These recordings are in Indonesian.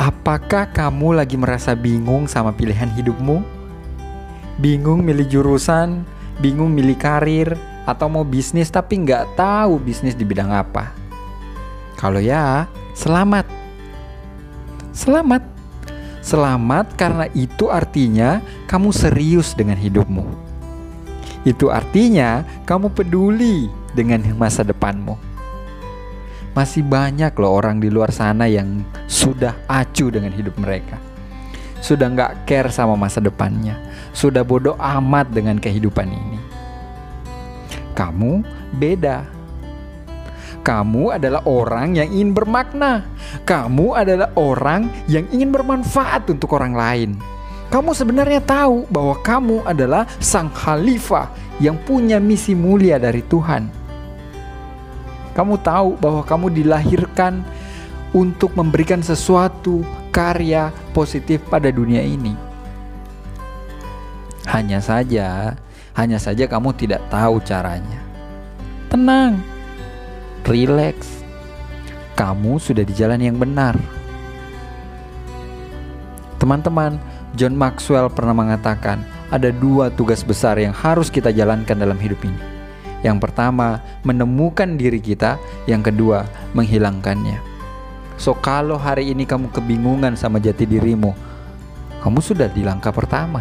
Apakah kamu lagi merasa bingung sama pilihan hidupmu? Bingung milih jurusan, bingung milih karir, atau mau bisnis tapi nggak tahu bisnis di bidang apa? Kalau ya, selamat. Selamat. Selamat karena itu artinya kamu serius dengan hidupmu. Itu artinya kamu peduli dengan masa depanmu. Masih banyak loh orang di luar sana yang sudah acuh dengan hidup mereka. Sudah nggak care sama masa depannya. Sudah bodoh amat dengan kehidupan ini. Kamu beda. Kamu adalah orang yang ingin bermakna. Kamu adalah orang yang ingin bermanfaat untuk orang lain. Kamu sebenarnya tahu bahwa kamu adalah sang khalifah yang punya misi mulia dari Tuhan. Kamu tahu bahwa kamu dilahirkan untuk memberikan sesuatu karya positif pada dunia ini. Hanya saja, hanya saja kamu tidak tahu caranya. Tenang, relax. Kamu sudah di jalan yang benar. Teman-teman, John Maxwell pernah mengatakan ada dua tugas besar yang harus kita jalankan dalam hidup ini. Yang pertama, menemukan diri kita. Yang kedua, menghilangkannya. So, kalau hari ini kamu kebingungan sama jati dirimu, kamu sudah di langkah pertama.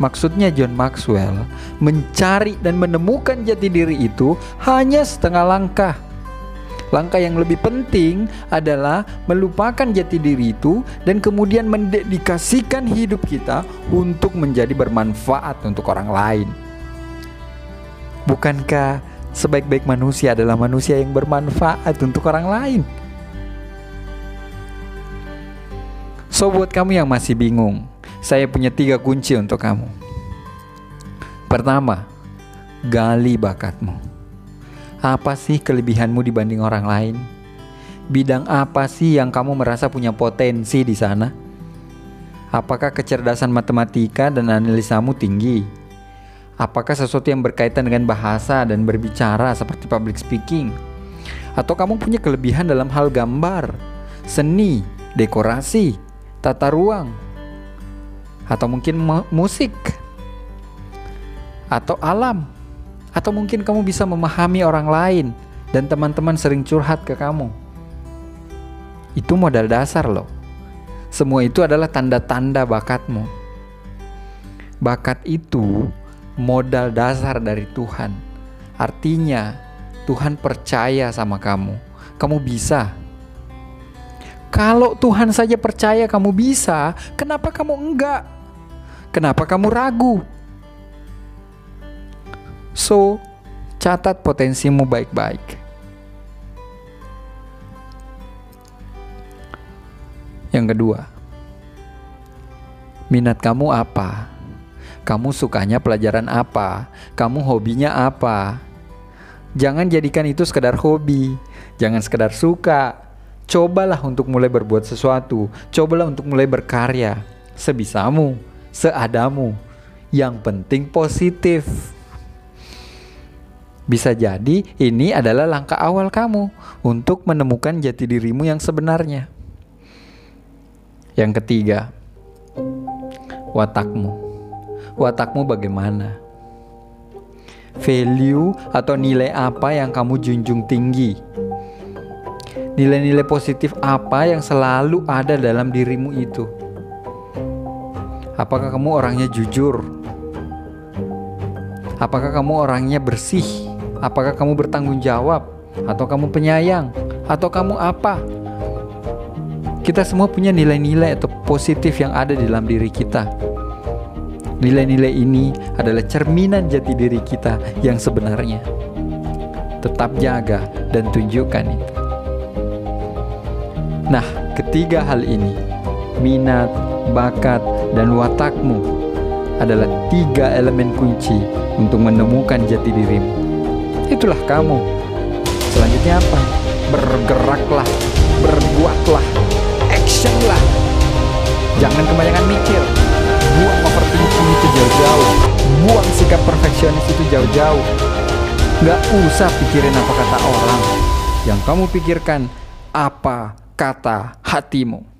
Maksudnya John Maxwell mencari dan menemukan jati diri itu hanya setengah langkah. Langkah yang lebih penting adalah melupakan jati diri itu dan kemudian mendedikasikan hidup kita untuk menjadi bermanfaat untuk orang lain. Bukankah sebaik-baik manusia adalah manusia yang bermanfaat untuk orang lain? So buat kamu yang masih bingung, saya punya tiga kunci untuk kamu. Pertama, gali bakatmu. Apa sih kelebihanmu dibanding orang lain? Bidang apa sih yang kamu merasa punya potensi di sana? Apakah kecerdasan matematika dan analisamu tinggi? Apakah sesuatu yang berkaitan dengan bahasa dan berbicara seperti public speaking? Atau kamu punya kelebihan dalam hal gambar, seni, dekorasi, tata ruang? Atau mungkin musik? Atau alam? Atau mungkin kamu bisa memahami orang lain dan teman-teman sering curhat ke kamu? Itu modal dasar loh. Semua itu adalah tanda-tanda bakatmu. Bakat itu modal dasar dari Tuhan. Artinya, Tuhan percaya sama kamu. Kamu bisa. Kalau Tuhan saja percaya kamu bisa, kenapa kamu enggak? Kenapa kamu ragu? So, catat potensimu baik-baik. Yang kedua, minat kamu apa? Kamu sukanya pelajaran apa? Kamu hobinya apa? Jangan jadikan itu sekedar hobi. Jangan sekedar suka. Cobalah untuk mulai berbuat sesuatu. Cobalah untuk mulai berkarya. Sebisamu, seadamu. Yang penting positif. Bisa jadi ini adalah langkah awal kamu untuk menemukan jati dirimu yang sebenarnya. Yang ketiga, watakmu watakmu bagaimana? Value atau nilai apa yang kamu junjung tinggi? Nilai-nilai positif apa yang selalu ada dalam dirimu itu? Apakah kamu orangnya jujur? Apakah kamu orangnya bersih? Apakah kamu bertanggung jawab? Atau kamu penyayang? Atau kamu apa? Kita semua punya nilai-nilai atau positif yang ada di dalam diri kita. Nilai-nilai ini adalah cerminan jati diri kita yang sebenarnya. Tetap jaga dan tunjukkan itu. Nah, ketiga hal ini, minat, bakat, dan watakmu adalah tiga elemen kunci untuk menemukan jati dirimu. Itulah kamu. Selanjutnya apa? Bergeraklah, berbuatlah, actionlah. Jangan kebanyakan mikir, jauh-jauh. Buang sikap perfeksionis itu jauh-jauh. Gak usah pikirin apa kata orang. Yang kamu pikirkan apa kata hatimu.